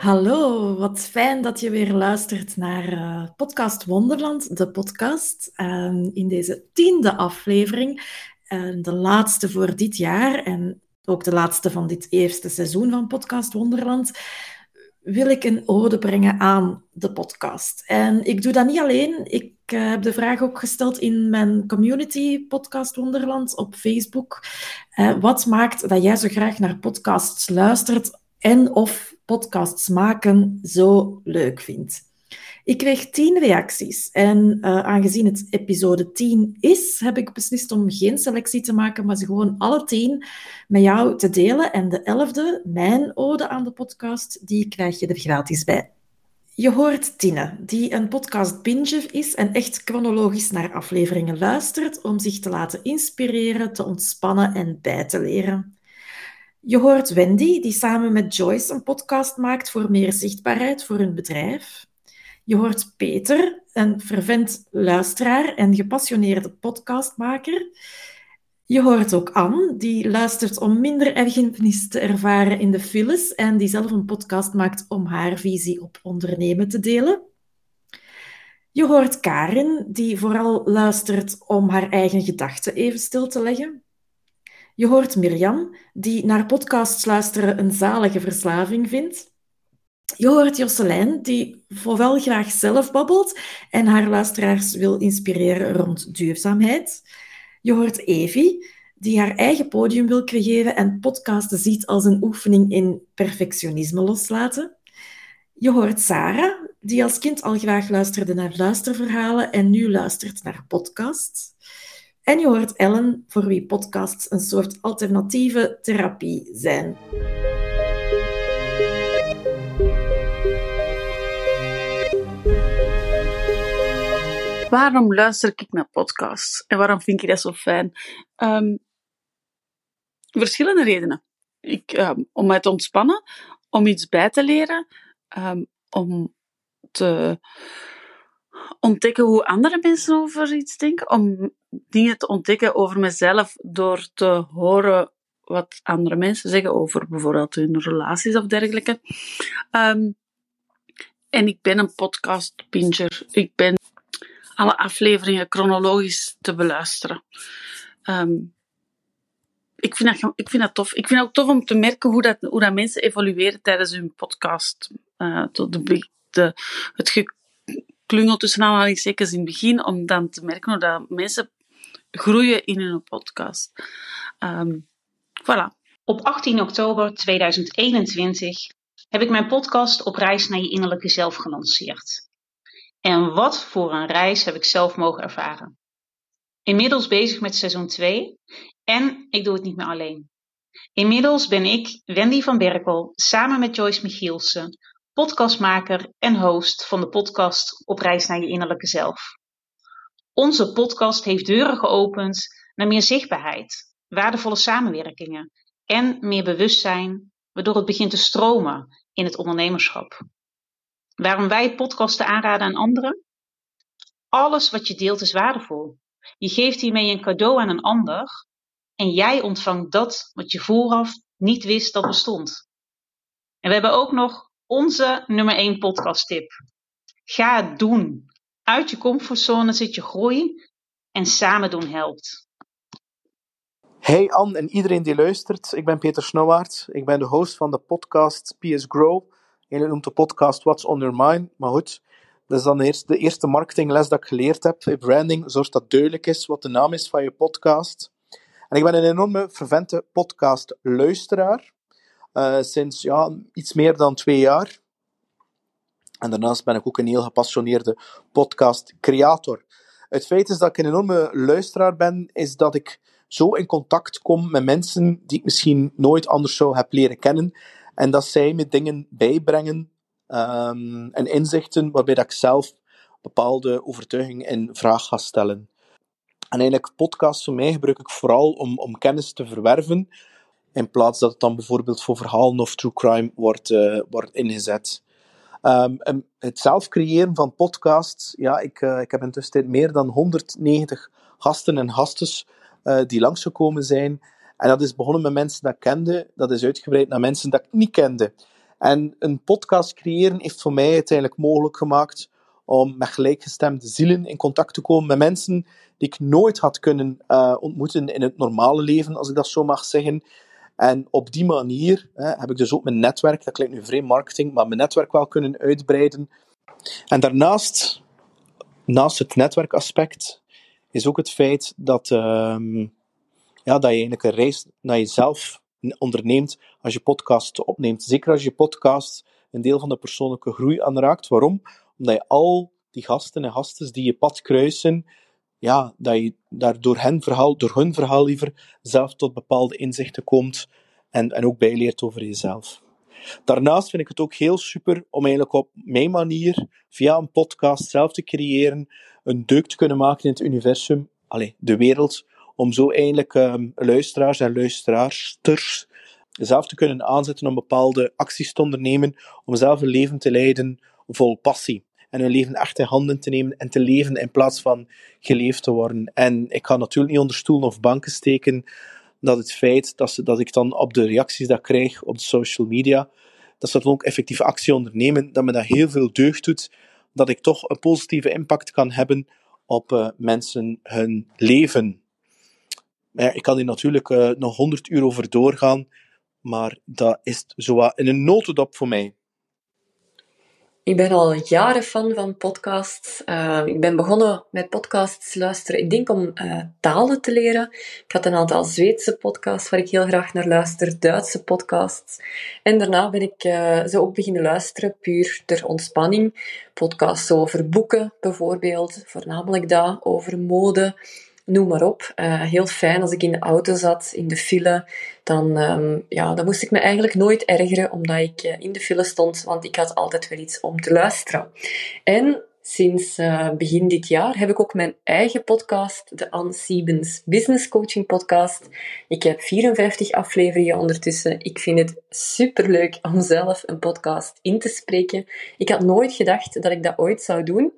Hallo, wat fijn dat je weer luistert naar uh, Podcast Wonderland, de podcast. Uh, in deze tiende aflevering, uh, de laatste voor dit jaar en ook de laatste van dit eerste seizoen van Podcast Wonderland, wil ik een ode brengen aan de podcast. En ik doe dat niet alleen. Ik eh, heb de vraag ook gesteld in mijn community Podcast Wonderland op Facebook. Uh, wat maakt dat jij zo graag naar podcasts luistert en of podcasts maken zo leuk vindt? Ik kreeg tien reacties en uh, aangezien het episode 10 is, heb ik beslist om geen selectie te maken, maar ze gewoon alle tien met jou te delen. En de elfde, mijn ode aan de podcast, die krijg je er gratis bij. Je hoort Tine, die een podcast binger is en echt chronologisch naar afleveringen luistert om zich te laten inspireren, te ontspannen en bij te leren. Je hoort Wendy, die samen met Joyce een podcast maakt voor meer zichtbaarheid voor hun bedrijf. Je hoort Peter, een fervent luisteraar en gepassioneerde podcastmaker. Je hoort ook Anne, die luistert om minder ergernis te ervaren in de files en die zelf een podcast maakt om haar visie op ondernemen te delen. Je hoort Karin, die vooral luistert om haar eigen gedachten even stil te leggen. Je hoort Mirjam, die naar podcasts luisteren een zalige verslaving vindt. Je hoort Josselijn, die vooral graag zelf babbelt en haar luisteraars wil inspireren rond duurzaamheid. Je hoort Evie, die haar eigen podium wil creëren en podcasten ziet als een oefening in perfectionisme loslaten. Je hoort Sarah, die als kind al graag luisterde naar luisterverhalen en nu luistert naar podcasts. En je hoort Ellen, voor wie podcasts een soort alternatieve therapie zijn. Waarom luister ik naar podcasts en waarom vind ik dat zo fijn? Um, verschillende redenen. Ik, um, om mij te ontspannen, om iets bij te leren, um, om te ontdekken hoe andere mensen over iets denken, om dingen te ontdekken over mezelf door te horen wat andere mensen zeggen over bijvoorbeeld hun relaties of dergelijke. Um, en ik ben een podcast pinger. Ik ben alle afleveringen chronologisch te beluisteren. Um, ik, vind dat, ik vind dat tof. Ik vind het ook tof om te merken hoe, dat, hoe dat mensen evolueren tijdens hun podcast. Uh, de, de, het geklungel tussen aanhalingstekens in het begin, om dan te merken dat mensen groeien in hun podcast. Um, voilà. Op 18 oktober 2021 heb ik mijn podcast Op reis naar je innerlijke zelf gelanceerd. En wat voor een reis heb ik zelf mogen ervaren. Inmiddels bezig met seizoen 2 en ik doe het niet meer alleen. Inmiddels ben ik, Wendy van Berkel, samen met Joyce Michielsen, podcastmaker en host van de podcast Op reis naar je innerlijke zelf. Onze podcast heeft deuren geopend naar meer zichtbaarheid, waardevolle samenwerkingen en meer bewustzijn, waardoor het begint te stromen in het ondernemerschap. Waarom wij podcasten aanraden aan anderen? Alles wat je deelt is waardevol. Je geeft hiermee een cadeau aan een ander en jij ontvangt dat wat je vooraf niet wist dat bestond. En we hebben ook nog onze nummer 1 podcast tip. Ga het doen. Uit je comfortzone zit je groei en samen doen helpt. Hey Anne en iedereen die luistert. Ik ben Peter Snowwaard. Ik ben de host van de podcast PS Grow. Je noemt de podcast What's on Your Mind. Maar goed, dat is dan eerst de eerste marketingles dat ik geleerd heb. In branding, zodat dat duidelijk is wat de naam is van je podcast. En ik ben een enorme fervente podcast-luisteraar. Uh, sinds ja, iets meer dan twee jaar. En daarnaast ben ik ook een heel gepassioneerde podcast-creator. Het feit is dat ik een enorme luisteraar ben, is dat ik zo in contact kom met mensen die ik misschien nooit anders zou hebben leren kennen. En dat zij me dingen bijbrengen um, en inzichten waarbij dat ik zelf bepaalde overtuigingen in vraag ga stellen. En eigenlijk, podcasts voor mij gebruik ik vooral om, om kennis te verwerven, in plaats dat het dan bijvoorbeeld voor verhalen of true crime wordt, uh, wordt ingezet. Um, het zelf creëren van podcasts, ja, ik, uh, ik heb intussen meer dan 190 gasten en gastes uh, die langsgekomen zijn. En dat is begonnen met mensen dat ik kende, dat is uitgebreid naar mensen dat ik niet kende. En een podcast creëren heeft voor mij uiteindelijk mogelijk gemaakt om met gelijkgestemde zielen in contact te komen met mensen die ik nooit had kunnen ontmoeten in het normale leven, als ik dat zo mag zeggen. En op die manier hè, heb ik dus ook mijn netwerk, dat klinkt nu vreemd marketing, maar mijn netwerk wel kunnen uitbreiden. En daarnaast, naast het netwerkaspect, is ook het feit dat, um, ja, dat je eigenlijk een reis naar jezelf onderneemt als je podcast opneemt. Zeker als je podcast een deel van de persoonlijke groei aanraakt. Waarom? Omdat je al die gasten en gasten die je pad kruisen, ja, dat je daar door, hen verhaal, door hun verhaal liever zelf tot bepaalde inzichten komt en, en ook bijleert over jezelf. Daarnaast vind ik het ook heel super om eigenlijk op mijn manier, via een podcast zelf te creëren, een deuk te kunnen maken in het universum, allez, de wereld, om zo eigenlijk um, luisteraars en luisteraarsters zelf te kunnen aanzetten om bepaalde acties te ondernemen, om zelf een leven te leiden vol passie. En hun leven echt in handen te nemen en te leven in plaats van geleefd te worden. En ik ga natuurlijk niet onder stoelen of banken steken dat het feit dat, ze, dat ik dan op de reacties dat krijg op de social media, dat ze dan ook effectief actie ondernemen, dat me dat heel veel deugd doet, dat ik toch een positieve impact kan hebben op uh, mensen hun leven. Ik kan hier natuurlijk uh, nog 100 uur over doorgaan, maar dat is zo in een notendop voor mij. Ik ben al jaren fan van podcasts. Uh, ik ben begonnen met podcasts luisteren, ik denk om uh, talen te leren. Ik had een aantal Zweedse podcasts waar ik heel graag naar luister, Duitse podcasts. En daarna ben ik uh, zo ook beginnen luisteren, puur ter ontspanning. Podcasts over boeken bijvoorbeeld, voornamelijk dat, over mode noem maar op. Uh, heel fijn als ik in de auto zat, in de file. Dan, um, ja, dan moest ik me eigenlijk nooit ergeren omdat ik uh, in de file stond, want ik had altijd wel iets om te luisteren. En Sinds uh, begin dit jaar heb ik ook mijn eigen podcast, de Anne Siebens Business Coaching Podcast. Ik heb 54 afleveringen ondertussen. Ik vind het superleuk om zelf een podcast in te spreken. Ik had nooit gedacht dat ik dat ooit zou doen.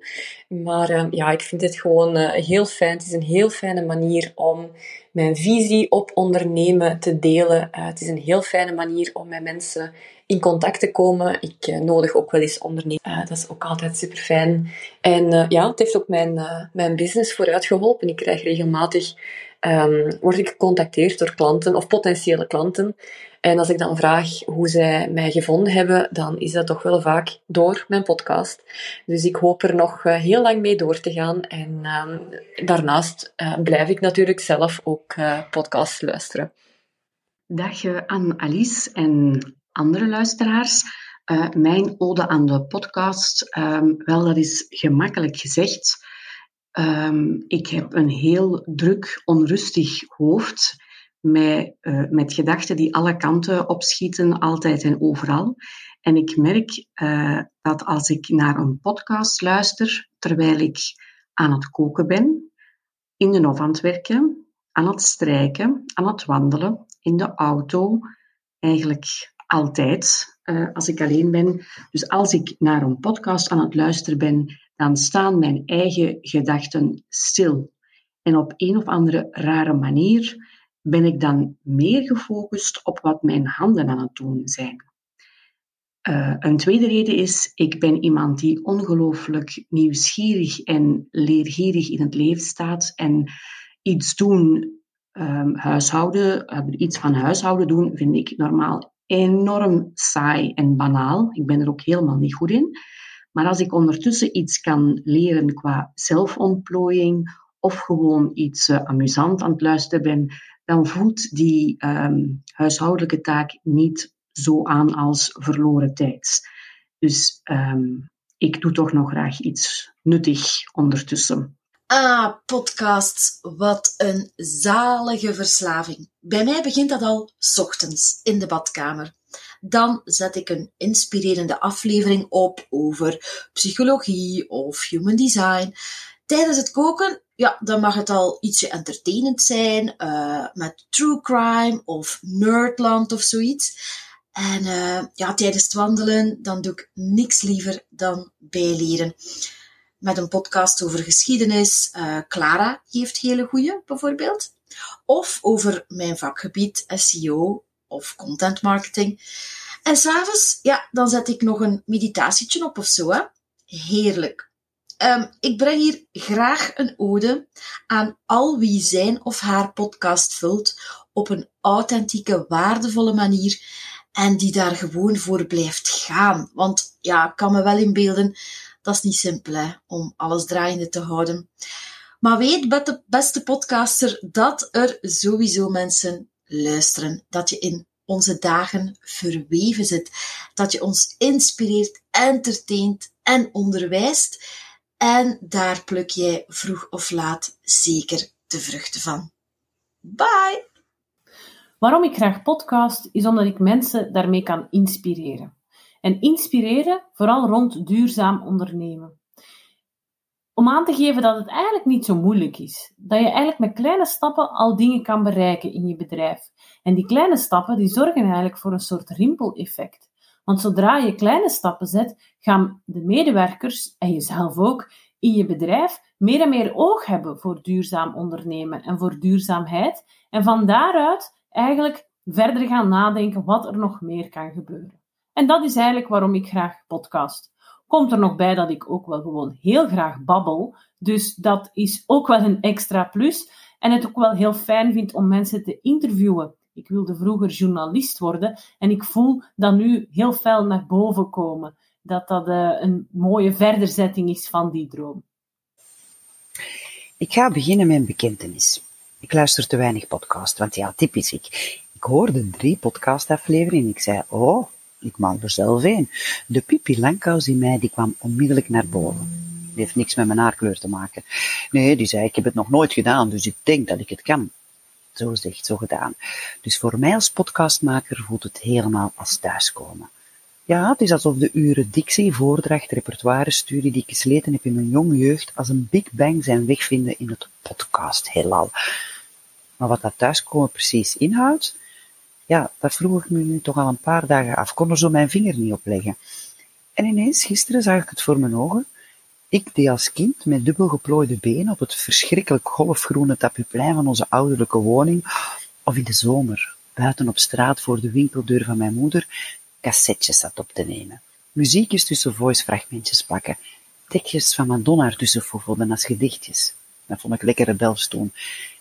Maar uh, ja, ik vind het gewoon uh, heel fijn. Het is een heel fijne manier om mijn visie op ondernemen te delen. het is een heel fijne manier om met mensen in contact te komen. Ik uh, nodig ook wel eens ondernemers. Uh, dat is ook altijd super fijn. En ja, het heeft ook mijn, mijn business vooruit geholpen. Ik krijg regelmatig, um, word ik gecontacteerd door klanten of potentiële klanten. En als ik dan vraag hoe zij mij gevonden hebben, dan is dat toch wel vaak door mijn podcast. Dus ik hoop er nog heel lang mee door te gaan. En um, daarnaast blijf ik natuurlijk zelf ook podcasts luisteren. Dag aan Alice en andere luisteraars. Uh, mijn ode aan de podcast, um, wel, dat is gemakkelijk gezegd. Um, ik heb een heel druk, onrustig hoofd met, uh, met gedachten die alle kanten opschieten, altijd en overal. En ik merk uh, dat als ik naar een podcast luister, terwijl ik aan het koken ben, in de hof aan het werken, aan het strijken, aan het wandelen, in de auto, eigenlijk altijd uh, als ik alleen ben. Dus als ik naar een podcast aan het luisteren ben, dan staan mijn eigen gedachten stil. En op een of andere rare manier ben ik dan meer gefocust op wat mijn handen aan het doen zijn. Uh, een tweede reden is, ik ben iemand die ongelooflijk nieuwsgierig en leergierig in het leven staat. En iets doen, um, huishouden, uh, iets van huishouden doen, vind ik normaal enorm saai en banaal. Ik ben er ook helemaal niet goed in. Maar als ik ondertussen iets kan leren qua zelfontplooiing of gewoon iets uh, amusant aan het luisteren ben, dan voelt die um, huishoudelijke taak niet zo aan als verloren tijd. Dus um, ik doe toch nog graag iets nuttig ondertussen. Ah, podcasts, wat een zalige verslaving. Bij mij begint dat al ochtends in de badkamer. Dan zet ik een inspirerende aflevering op over psychologie of human design. Tijdens het koken, ja, dan mag het al ietsje entertainend zijn, uh, met true crime of nerdland of zoiets. En uh, ja, tijdens het wandelen, dan doe ik niks liever dan bijleren met een podcast over geschiedenis. Uh, Clara heeft hele goede, bijvoorbeeld. Of over mijn vakgebied SEO of content marketing. En s'avonds, ja, dan zet ik nog een meditatietje op of zo. Hè. Heerlijk. Um, ik breng hier graag een ode aan al wie zijn of haar podcast vult op een authentieke, waardevolle manier en die daar gewoon voor blijft gaan. Want ja, ik kan me wel inbeelden dat is niet simpel hè, om alles draaiende te houden. Maar weet, beste podcaster, dat er sowieso mensen luisteren. Dat je in onze dagen verweven zit. Dat je ons inspireert, entertaint en onderwijst. En daar pluk jij vroeg of laat zeker de vruchten van. Bye! Waarom ik graag podcast, is omdat ik mensen daarmee kan inspireren en inspireren, vooral rond duurzaam ondernemen. Om aan te geven dat het eigenlijk niet zo moeilijk is. Dat je eigenlijk met kleine stappen al dingen kan bereiken in je bedrijf. En die kleine stappen die zorgen eigenlijk voor een soort rimpeleffect. Want zodra je kleine stappen zet, gaan de medewerkers en jezelf ook in je bedrijf meer en meer oog hebben voor duurzaam ondernemen en voor duurzaamheid. En van daaruit eigenlijk verder gaan nadenken wat er nog meer kan gebeuren. En dat is eigenlijk waarom ik graag podcast. Komt er nog bij dat ik ook wel gewoon heel graag babbel. Dus dat is ook wel een extra plus. En het ook wel heel fijn vind om mensen te interviewen. Ik wilde vroeger journalist worden en ik voel dat nu heel fel naar boven komen. Dat dat uh, een mooie verderzetting is van die droom. Ik ga beginnen met een bekentenis. Ik luister te weinig podcast, want ja, typisch ik. Ik hoorde drie podcastafleveringen en ik zei, oh, ik maak er zelf een. De Pipi Langkous in mij, die kwam onmiddellijk naar boven. Die heeft niks met mijn haarkleur te maken. Nee, die zei, ik heb het nog nooit gedaan, dus ik denk dat ik het kan. Zo zegt, zo gedaan. Dus voor mij als podcastmaker voelt het helemaal als thuiskomen. Ja, het is alsof de uren dictie, voordracht, repertoire, studie die ik gesleten heb in mijn jonge jeugd als een big bang zijn wegvinden in het podcast heelal. Maar wat dat thuiskomen precies inhoudt, ja, dat vroeg ik me nu toch al een paar dagen af. Kon er zo mijn vinger niet op leggen. En ineens, gisteren zag ik het voor mijn ogen. Ik die als kind met dubbel geplooide benen op het verschrikkelijk golfgroene tapiplein van onze ouderlijke woning, of in de zomer, buiten op straat voor de winkeldeur van mijn moeder, cassettes zat op te nemen. Muziekjes tussen voice-fragmentjes pakken. Tekjes van Madonna ertussen foefelden als gedichtjes. Dat vond ik lekkere belstoon.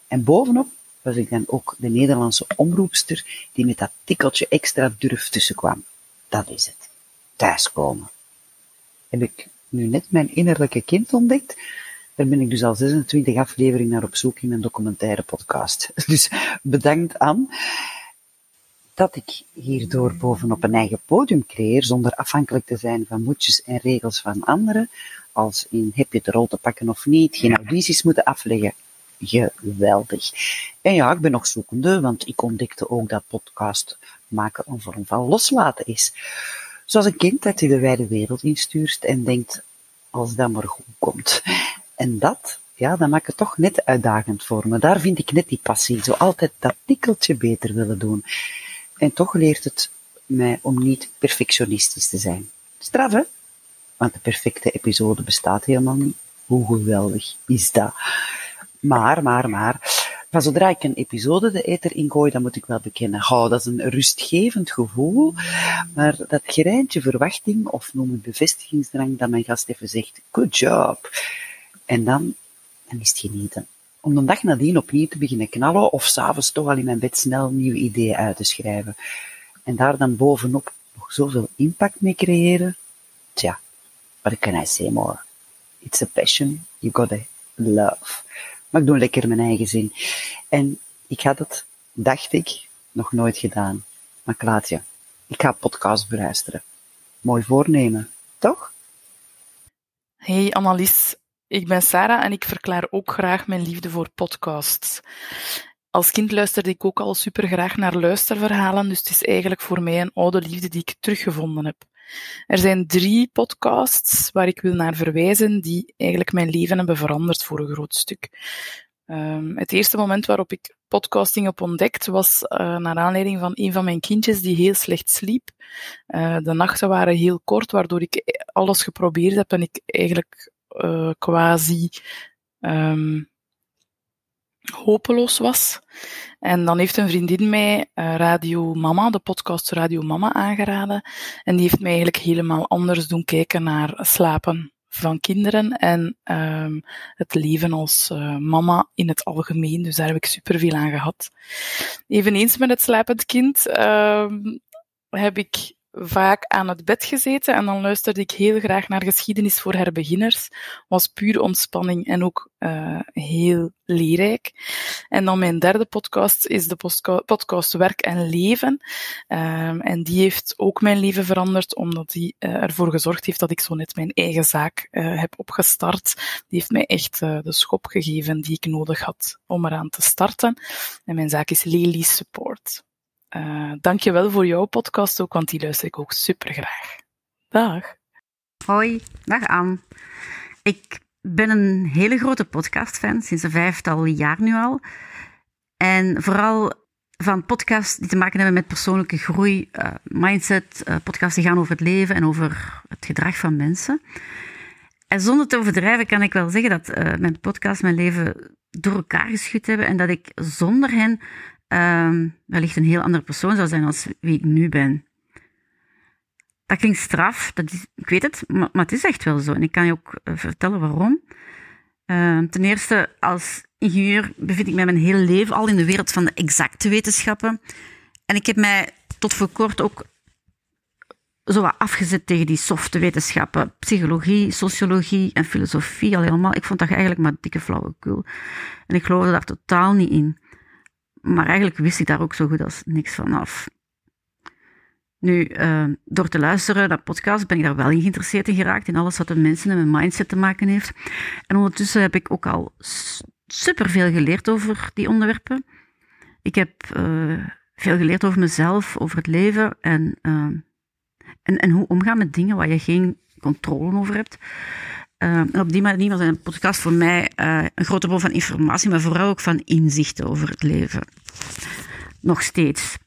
En bovenop was ik dan ook de Nederlandse omroepster die met dat tikkeltje extra durf tussenkwam. Dat is het. Thuiskomen. Heb ik nu net mijn innerlijke kind ontdekt? Daar ben ik dus al 26 afleveringen naar op zoek in mijn documentaire podcast. Dus bedankt aan dat ik hierdoor bovenop een eigen podium creëer, zonder afhankelijk te zijn van moedjes en regels van anderen, als in heb je de rol te pakken of niet, geen audities moeten afleggen, geweldig. En ja, ik ben nog zoekende, want ik ontdekte ook dat podcast maken een vorm van loslaten is. Zoals een kind dat je de wijde wereld instuurt en denkt, als dat maar goed komt. En dat, ja, dat maakt het toch net uitdagend voor me. Daar vind ik net die passie. Zo altijd dat tikkeltje beter willen doen. En toch leert het mij om niet perfectionistisch te zijn. Straf, hè? Want de perfecte episode bestaat helemaal niet. Hoe geweldig is dat? Maar, maar, maar, van zodra ik een episode de ether ingooi, dan moet ik wel bekennen, oh, dat is een rustgevend gevoel, maar dat gerijntje verwachting, of noem het bevestigingsdrang, dat mijn gast even zegt, good job. En dan, dan is het genieten. Om de dag nadien opnieuw te beginnen knallen, of s'avonds toch al in mijn bed snel nieuwe ideeën uit te schrijven. En daar dan bovenop nog zoveel impact mee creëren. Tja, what can I say more? It's a passion you gotta love. Maar ik doe lekker mijn eigen zin. En ik had het, dacht ik, nog nooit gedaan. Maar ik laat je. Ik ga podcast beluisteren. Mooi voornemen, toch? Hey Annelies. ik ben Sarah en ik verklaar ook graag mijn liefde voor podcasts. Als kind luisterde ik ook al super graag naar luisterverhalen, dus het is eigenlijk voor mij een oude liefde die ik teruggevonden heb. Er zijn drie podcasts waar ik wil naar verwijzen, die eigenlijk mijn leven hebben veranderd voor een groot stuk. Um, het eerste moment waarop ik podcasting heb ontdekt was uh, naar aanleiding van een van mijn kindjes die heel slecht sliep. Uh, de nachten waren heel kort, waardoor ik alles geprobeerd heb en ik eigenlijk uh, quasi um, hopeloos was. En dan heeft een vriendin mij Radio Mama, de podcast Radio Mama, aangeraden. En die heeft mij eigenlijk helemaal anders doen kijken naar slapen van kinderen en um, het leven als uh, mama in het algemeen. Dus daar heb ik superveel aan gehad. Eveneens met het slapend kind um, heb ik vaak aan het bed gezeten en dan luisterde ik heel graag naar geschiedenis voor herbeginners. Was puur ontspanning en ook uh, heel leerrijk. En dan mijn derde podcast is de podcast Werk en Leven. Um, en die heeft ook mijn leven veranderd, omdat die uh, ervoor gezorgd heeft dat ik zo net mijn eigen zaak uh, heb opgestart. Die heeft mij echt de schop gegeven die ik nodig had om eraan te starten. En mijn zaak is Lely Support. Uh, dankjewel voor jouw podcast ook, want die luister ik ook super graag. Dag. Hoi, dag Anne. Ik ben een hele grote podcastfan, sinds een vijftal jaar nu al. En vooral van podcasts die te maken hebben met persoonlijke groei, uh, mindset, uh, podcasts die gaan over het leven en over het gedrag van mensen. En zonder te overdrijven kan ik wel zeggen dat mijn podcasts mijn leven door elkaar geschud hebben en dat ik zonder hen um, wellicht een heel andere persoon zou zijn als wie ik nu ben. Dat klinkt straf, dat ik weet het, maar, het is echt wel zo. En ik kan je ook uh, vertellen waarom. Uh, ten eerste, als ingenieur bevind ik mij mijn hele leven al in de wereld van de exacte wetenschappen. En ik heb mij tot voor kort ook zo wat afgezet tegen die softe wetenschappen. Psychologie, sociologie en filosofie al helemaal. Ik vond dat eigenlijk maar dikke flauwekul. En ik geloofde daar totaal niet in. Maar eigenlijk wist ik daar ook zo goed als niks van af. Nu, uh, door te luisteren naar podcasts ben ik daar wel in geïnteresseerd in geraakt, in alles wat de mensen en mijn mindset te maken heeft. En ondertussen heb ik ook al superveel geleerd over die onderwerpen. Ik heb uh, veel geleerd over mezelf, over het leven en, uh, en, en hoe omgaan met dingen waar je geen controle over hebt. En op die manier was een podcast voor mij uh, een grote bron van informatie, maar vooral ook van inzichten over het leven. Nog steeds.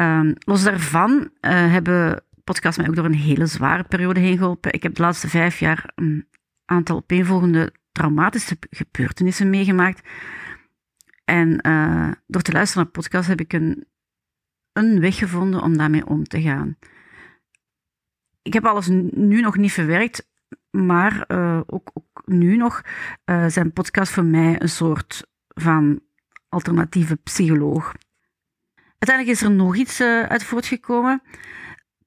Uh, los daarvan uh, hebben podcasts mij ook door een hele zware periode heen geholpen. Ik heb de laatste vijf jaar een aantal opeenvolgende traumatische gebeurtenissen meegemaakt. En door te luisteren naar podcasts heb ik een, een weg gevonden om daarmee om te gaan. Ik heb alles nu nog niet verwerkt, maar uh, ook, ook, nu nog uh, zijn podcasts voor mij een soort van alternatieve psycholoog. Uiteindelijk is er nog iets uh, uit voortgekomen.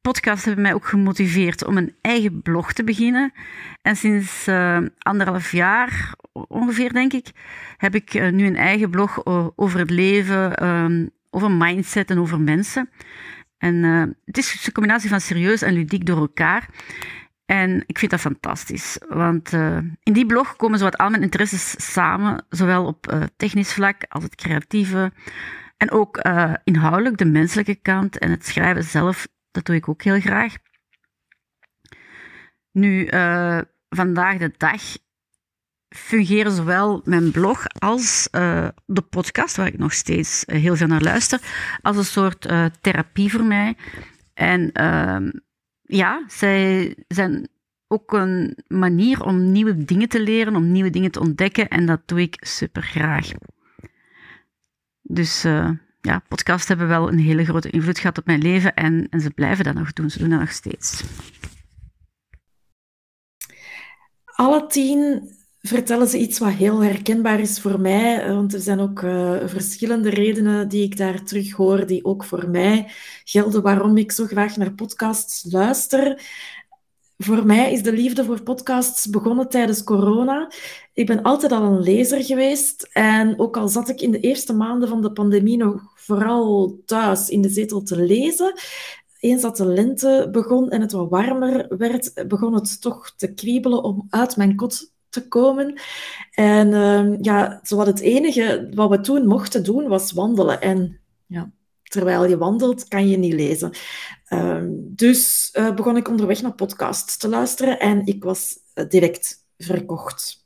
Podcasts hebben mij ook gemotiveerd om een eigen blog te beginnen. En sinds anderhalf jaar ongeveer, denk ik, heb ik nu een eigen blog over het leven, um, over mindset en over mensen. En het is een combinatie van serieus en ludiek door elkaar. En ik vind dat fantastisch, want uh, in die blog komen zowat al mijn interesses samen, zowel op uh, technisch vlak als het creatieve. En ook uh, inhoudelijk, de menselijke kant en het schrijven zelf, dat doe ik ook heel graag. Nu, vandaag de dag fungeren zowel mijn blog als de podcast, waar ik nog steeds heel veel naar luister, als een soort therapie voor mij. En ehm, ja, zij zijn ook een manier om nieuwe dingen te leren, om nieuwe dingen te ontdekken. En dat doe ik super graag. Dus uh, ja, podcasts hebben wel een hele grote invloed gehad op mijn leven en, en ze blijven dat nog doen. Ze doen dat nog steeds. Alle tien vertellen ze iets wat heel herkenbaar is voor mij. Want er zijn ook uh, verschillende redenen die ik daar terug hoor, die ook voor mij gelden waarom ik zo graag naar podcasts luister. Voor mij is de liefde voor podcasts begonnen tijdens corona. Ik ben altijd al een lezer geweest. En ook al zat ik in de eerste maanden van de pandemie nog vooral thuis in de zetel te lezen, eens dat de lente begon en het wat warmer werd, begon het toch te kriebelen om uit mijn kot te komen. En uh, ja, zowat het enige wat we toen mochten doen was wandelen. En ja, terwijl je wandelt, kan je niet lezen. Uh, dus uh, begon ik onderweg naar podcasts te luisteren en ik was direct verkocht.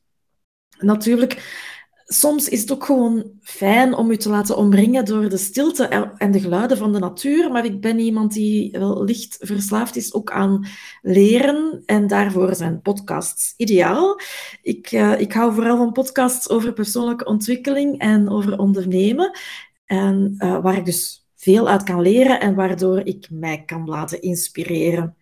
Natuurlijk soms is het ook gewoon fijn om je te laten omringen door de stilte en de geluiden van de natuur. Maar ik ben iemand die wel licht verslaafd is ook aan leren. En daarvoor zijn podcasts ideaal. Ik, uh, ik hou vooral van podcasts over persoonlijke ontwikkeling en over ondernemen. En uh, waar ik dus veel uit kan leren en waardoor ik mij kan laten inspireren.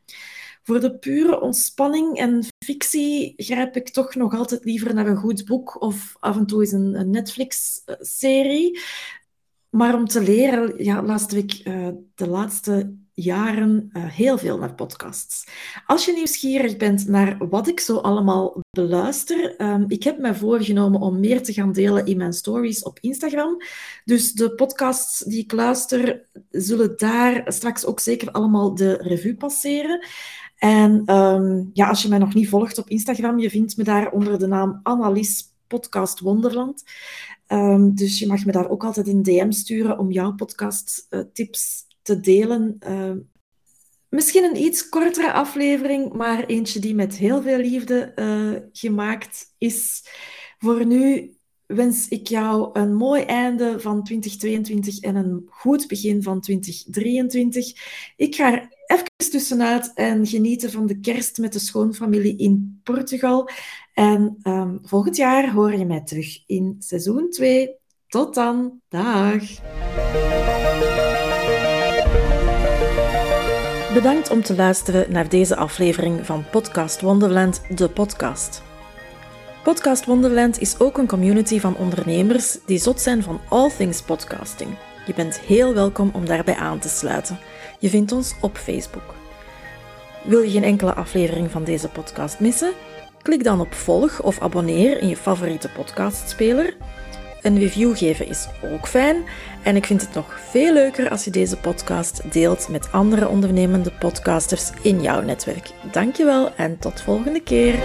Voor de pure ontspanning en fictie grijp ik toch nog altijd liever naar een goed boek of af en toe eens een, een Netflix-serie. Maar om te leren ja, luister ik uh, de laatste jaren uh, heel veel naar podcasts. Als je nieuwsgierig bent naar wat ik zo allemaal beluister, um, ik heb mij voorgenomen om meer te gaan delen in mijn stories op Instagram. Dus de podcasts die ik luister, zullen daar straks ook zeker allemaal de revue passeren. En um, ja, als je mij nog niet volgt op Instagram, je vindt me daar onder de naam Annelies Podcast Wonderland. Um, dus je mag me daar ook altijd een DM sturen om jouw podcast uh, tips te delen. Uh, misschien een iets kortere aflevering, maar eentje die met heel veel liefde uh, gemaakt is. Voor nu wens ik jou een mooi einde van 2022 en een goed begin van 2023. Ik ga er even tussenuit en genieten van de kerst met de schoonfamilie in Portugal. En um, volgend jaar hoor je mij terug in seizoen 2. Tot dan. Dag. Bedankt om te luisteren naar deze aflevering van Podcast Wonderland, de podcast. Podcast Wonderland is ook een community van ondernemers die zot zijn van all things podcasting. Je bent heel welkom om daarbij aan te sluiten. Je vindt ons op Facebook. Wil je geen enkele aflevering van deze podcast missen? Klik dan op volg of abonneer in je favoriete podcastspeler. Een review geven is ook fijn en ik vind het nog veel leuker als je deze podcast deelt met andere ondernemende podcasters in jouw netwerk. Dankjewel en tot volgende keer.